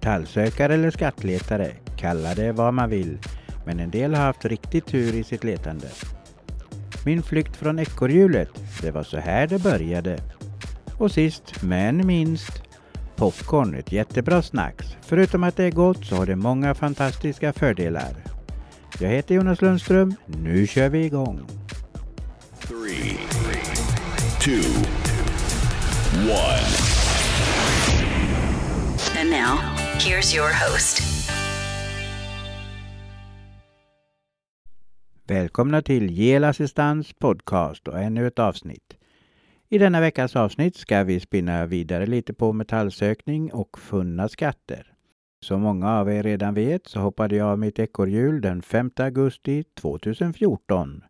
metallsökare eller skattletare, kalla det vad man vill, men en del har haft riktig tur i sitt letande. Min flykt från ekorrhjulet, det var så här det började. Och sist, men minst, popcorn, ett jättebra snacks. Förutom att det är gott så har det många fantastiska fördelar. Jag heter Jonas Lundström, nu kör vi igång! Three, two, one. And now, here's your host. Välkomna till Gel Assistans podcast och ännu ett avsnitt. I denna veckas avsnitt ska vi spinna vidare lite på metallsökning och funna skatter. Som många av er redan vet så hoppade jag av mitt ekorrhjul den 5 augusti 2014.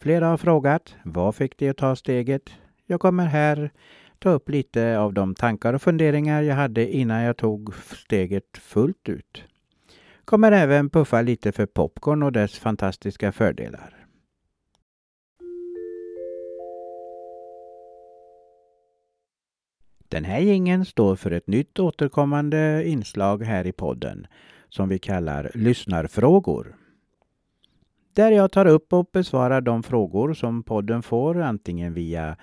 Flera har frågat, vad fick dig att ta steget? Jag kommer här ta upp lite av de tankar och funderingar jag hade innan jag tog steget fullt ut. Kommer även puffa lite för popcorn och dess fantastiska fördelar. Den här gingen står för ett nytt återkommande inslag här i podden som vi kallar Lyssnarfrågor. Där jag tar upp och besvarar de frågor som podden får antingen via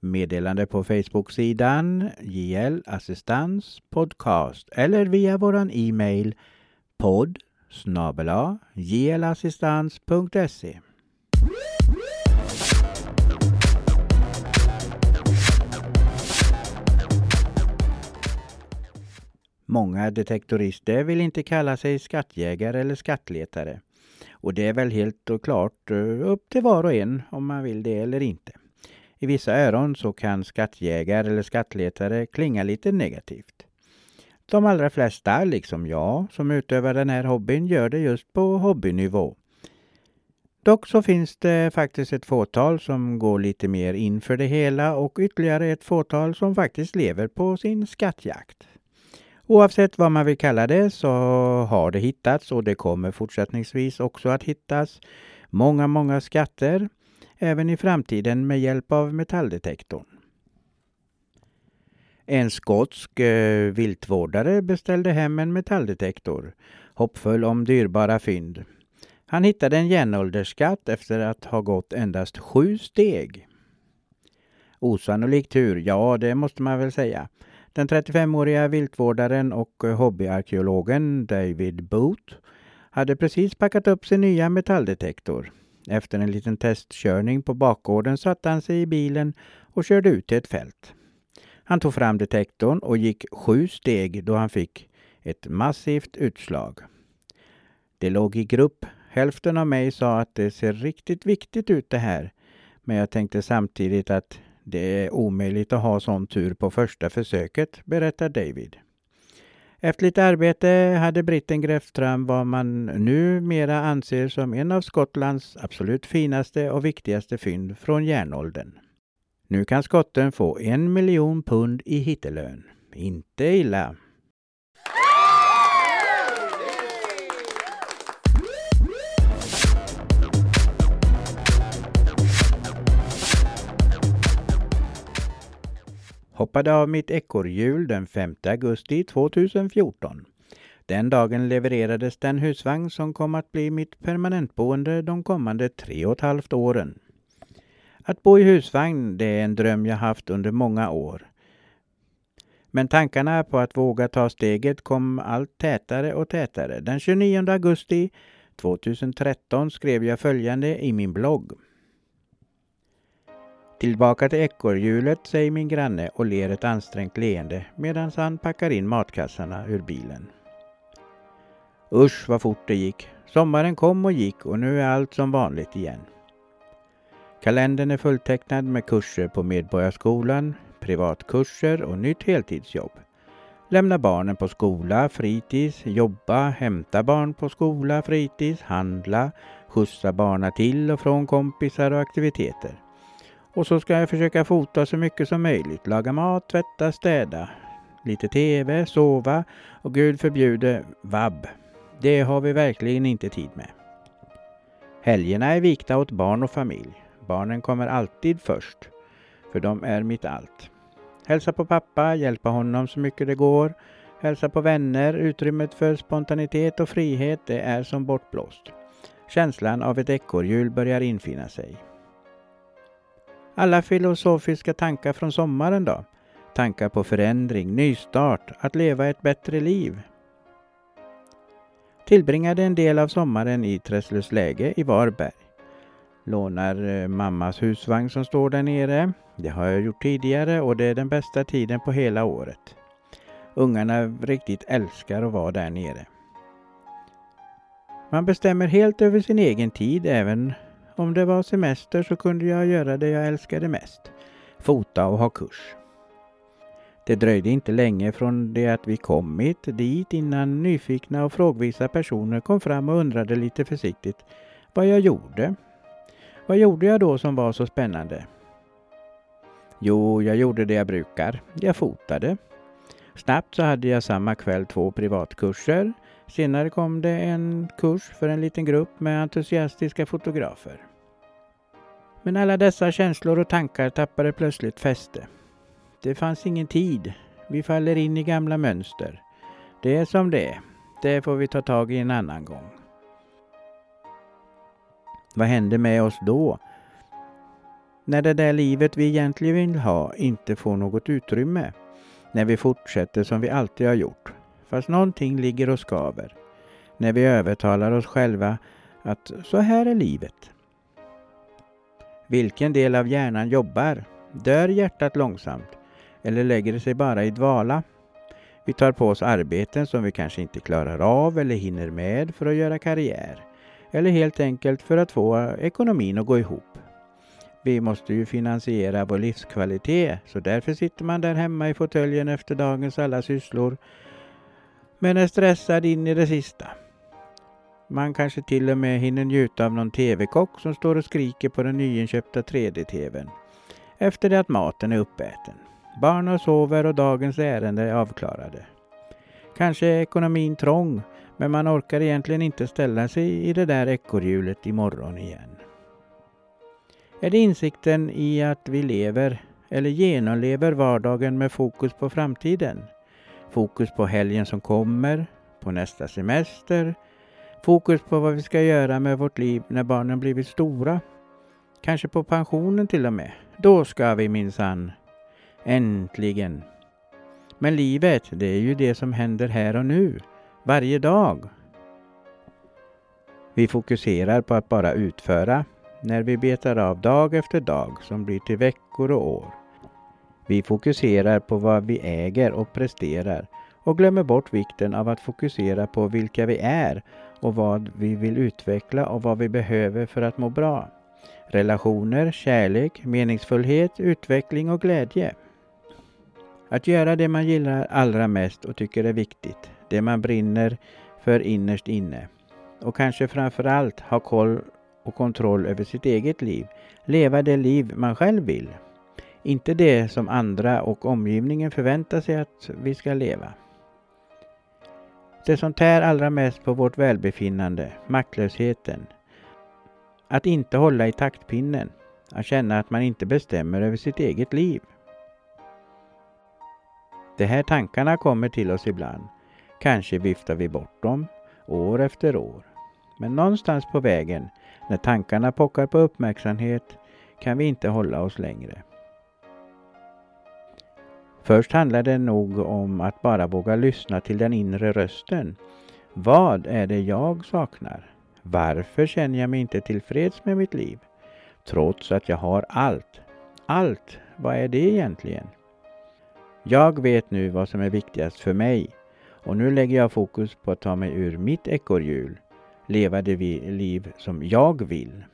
meddelande på Facebook-sidan JL Assistans Podcast eller via våran e-mail podd snabela jlassistans.se Många detektorister vill inte kalla sig skattjägare eller skattletare. Och det är väl helt och klart eh, upp till var och en om man vill det eller inte. I vissa öron så kan skattjägare eller skattletare klinga lite negativt. De allra flesta, liksom jag som utövar den här hobbyn, gör det just på hobbynivå. Dock så finns det faktiskt ett fåtal som går lite mer in för det hela och ytterligare ett fåtal som faktiskt lever på sin skattjakt. Oavsett vad man vill kalla det så har det hittats och det kommer fortsättningsvis också att hittas många, många skatter även i framtiden med hjälp av metalldetektorn. En skotsk eh, viltvårdare beställde hem en metalldetektor, hoppfull om dyrbara fynd. Han hittade en järnåldersskatt efter att ha gått endast sju steg. Osannolik tur, ja det måste man väl säga. Den 35-åriga viltvårdaren och eh, hobbyarkeologen David Booth hade precis packat upp sin nya metalldetektor. Efter en liten testkörning på bakgården satte han sig i bilen och körde ut till ett fält. Han tog fram detektorn och gick sju steg då han fick ett massivt utslag. Det låg i grupp. Hälften av mig sa att det ser riktigt viktigt ut det här. Men jag tänkte samtidigt att det är omöjligt att ha sån tur på första försöket, berättar David. Efter lite arbete hade britten grävt fram vad man numera anser som en av Skottlands absolut finaste och viktigaste fynd från järnåldern. Nu kan skotten få en miljon pund i hittelön. Inte illa. Hoppade av mitt ekorrhjul den 5 augusti 2014. Den dagen levererades den husvagn som kom att bli mitt permanentboende de kommande tre och ett halvt åren. Att bo i husvagn det är en dröm jag haft under många år. Men tankarna på att våga ta steget kom allt tätare och tätare. Den 29 augusti 2013 skrev jag följande i min blogg. Tillbaka till ekorrhjulet, säger min granne och ler ett ansträngt leende medan han packar in matkassarna ur bilen. Usch vad fort det gick. Sommaren kom och gick och nu är allt som vanligt igen. Kalendern är fulltecknad med kurser på Medborgarskolan, privatkurser och nytt heltidsjobb. Lämna barnen på skola, fritids, jobba, hämta barn på skola, fritids, handla, skjutsa barnen till och från kompisar och aktiviteter. Och så ska jag försöka fota så mycket som möjligt. Laga mat, tvätta, städa. Lite TV, sova och gud förbjude vabb. Det har vi verkligen inte tid med. Helgerna är vikta åt barn och familj. Barnen kommer alltid först. För de är mitt allt. Hälsa på pappa, hjälpa honom så mycket det går. hälsa på vänner, utrymmet för spontanitet och frihet, det är som bortblåst. Känslan av ett ekorrhjul börjar infinna sig. Alla filosofiska tankar från sommaren då? Tankar på förändring, nystart, att leva ett bättre liv. Tillbringade en del av sommaren i Träslövsläge i Varberg. Lånar eh, mammas husvagn som står där nere. Det har jag gjort tidigare och det är den bästa tiden på hela året. Ungarna riktigt älskar att vara där nere. Man bestämmer helt över sin egen tid. Även om det var semester så kunde jag göra det jag älskade mest. Fota och ha kurs. Det dröjde inte länge från det att vi kommit dit innan nyfikna och frågvisa personer kom fram och undrade lite försiktigt vad jag gjorde. Vad gjorde jag då som var så spännande? Jo, jag gjorde det jag brukar. Jag fotade. Snabbt så hade jag samma kväll två privatkurser. Senare kom det en kurs för en liten grupp med entusiastiska fotografer. Men alla dessa känslor och tankar tappade plötsligt fäste. Det fanns ingen tid. Vi faller in i gamla mönster. Det är som det är. Det får vi ta tag i en annan gång. Vad händer med oss då? När det där livet vi egentligen vill ha inte får något utrymme. När vi fortsätter som vi alltid har gjort. Fast någonting ligger och skaver. När vi övertalar oss själva att så här är livet. Vilken del av hjärnan jobbar? Dör hjärtat långsamt? Eller lägger det sig bara i dvala? Vi tar på oss arbeten som vi kanske inte klarar av eller hinner med för att göra karriär. Eller helt enkelt för att få ekonomin att gå ihop. Vi måste ju finansiera vår livskvalitet så därför sitter man där hemma i fåtöljen efter dagens alla sysslor men är stressad in i det sista. Man kanske till och med hinner njuta av någon TV-kock som står och skriker på den nyinköpta 3D-TVn efter det att maten är uppäten. Barnen sover och dagens ärende är avklarade. Kanske är ekonomin trång, men man orkar egentligen inte ställa sig i det där ekorrhjulet imorgon igen. Är det insikten i att vi lever eller genomlever vardagen med fokus på framtiden? Fokus på helgen som kommer, på nästa semester, fokus på vad vi ska göra med vårt liv när barnen blivit stora. Kanske på pensionen till och med. Då ska vi minsann Äntligen! Men livet, det är ju det som händer här och nu, varje dag. Vi fokuserar på att bara utföra när vi betar av dag efter dag som blir till veckor och år. Vi fokuserar på vad vi äger och presterar och glömmer bort vikten av att fokusera på vilka vi är och vad vi vill utveckla och vad vi behöver för att må bra. Relationer, kärlek, meningsfullhet, utveckling och glädje. Att göra det man gillar allra mest och tycker är viktigt, det man brinner för innerst inne. Och kanske framför allt ha koll och kontroll över sitt eget liv. Leva det liv man själv vill. Inte det som andra och omgivningen förväntar sig att vi ska leva. Det som tär allra mest på vårt välbefinnande, maktlösheten. Att inte hålla i taktpinnen. Att känna att man inte bestämmer över sitt eget liv. De här tankarna kommer till oss ibland. Kanske viftar vi bort dem, år efter år. Men någonstans på vägen, när tankarna pockar på uppmärksamhet, kan vi inte hålla oss längre. Först handlar det nog om att bara våga lyssna till den inre rösten. Vad är det jag saknar? Varför känner jag mig inte tillfreds med mitt liv? Trots att jag har allt. Allt, vad är det egentligen? Jag vet nu vad som är viktigast för mig och nu lägger jag fokus på att ta mig ur mitt ekorrhjul, leva det liv som jag vill.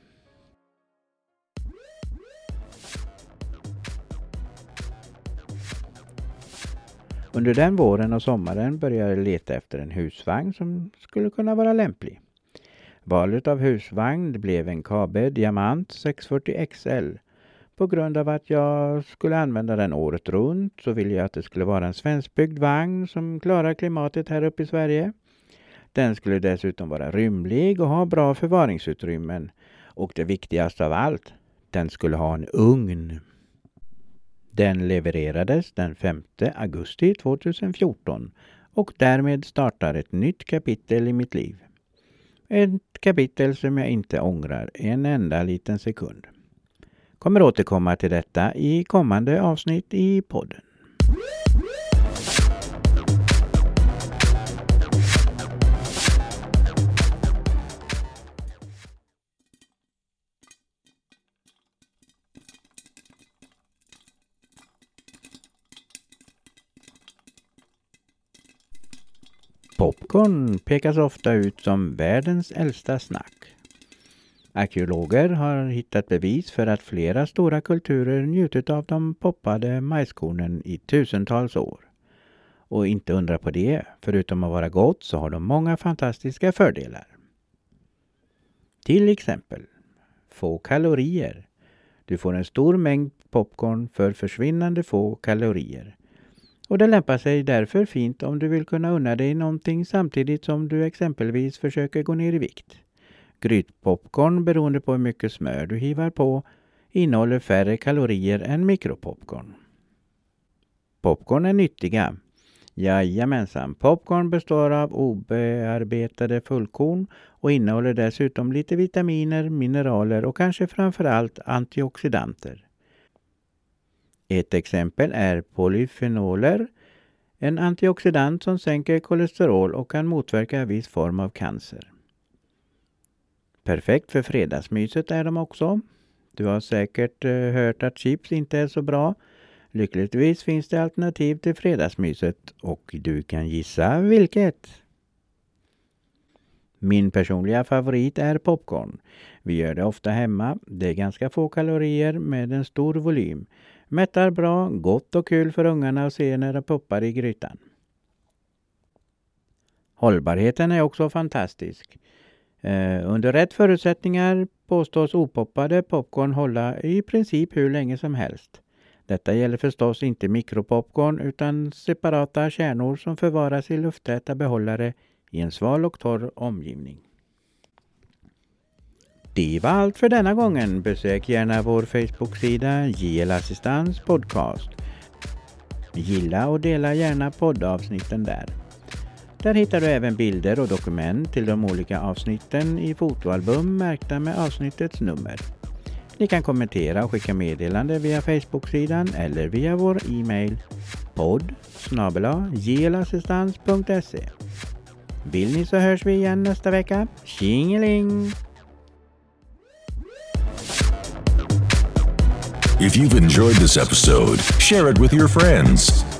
Under den våren och sommaren började jag leta efter en husvagn som skulle kunna vara lämplig. Valet av husvagn blev en KB Diamant 640 XL på grund av att jag skulle använda den året runt så ville jag att det skulle vara en svenskbyggd vagn som klarar klimatet här uppe i Sverige. Den skulle dessutom vara rymlig och ha bra förvaringsutrymmen. Och det viktigaste av allt, den skulle ha en ugn. Den levererades den 5 augusti 2014 och därmed startar ett nytt kapitel i mitt liv. Ett kapitel som jag inte ångrar en enda liten sekund. Kommer återkomma till detta i kommande avsnitt i podden. Popcorn pekas ofta ut som världens äldsta snack. Arkeologer har hittat bevis för att flera stora kulturer njutit av de poppade majskornen i tusentals år. Och inte undra på det, förutom att vara gott så har de många fantastiska fördelar. Till exempel få kalorier. Du får en stor mängd popcorn för försvinnande få kalorier. Och det lämpar sig därför fint om du vill kunna unna dig någonting samtidigt som du exempelvis försöker gå ner i vikt. Grytpopcorn, beroende på hur mycket smör du hivar på, innehåller färre kalorier än mikropopcorn. Popcorn är nyttiga. Jajamensan, popcorn består av obearbetade fullkorn och innehåller dessutom lite vitaminer, mineraler och kanske framförallt antioxidanter. Ett exempel är polyfenoler, en antioxidant som sänker kolesterol och kan motverka viss form av cancer. Perfekt för fredagsmyset är de också. Du har säkert eh, hört att chips inte är så bra. Lyckligtvis finns det alternativ till fredagsmyset och du kan gissa vilket. Min personliga favorit är popcorn. Vi gör det ofta hemma. Det är ganska få kalorier med en stor volym. Mättar bra, gott och kul för ungarna att se när de poppar i grytan. Hållbarheten är också fantastisk. Eh, under rätt förutsättningar påstås opoppade popcorn hålla i princip hur länge som helst. Detta gäller förstås inte mikropopcorn utan separata kärnor som förvaras i lufttäta behållare i en sval och torr omgivning. Det var allt för denna gången. Besök gärna vår Facebook-sida JL Assistans Podcast. Gilla och dela gärna poddavsnitten där. Där hittar du även bilder och dokument till de olika avsnitten i fotoalbum märkta med avsnittets nummer. Ni kan kommentera och skicka meddelande via Facebook-sidan eller via vår e-mail podd jelassistans.se Vill ni så hörs vi igen nästa vecka. Tjingeling! If you've enjoyed this episode, share it with your friends.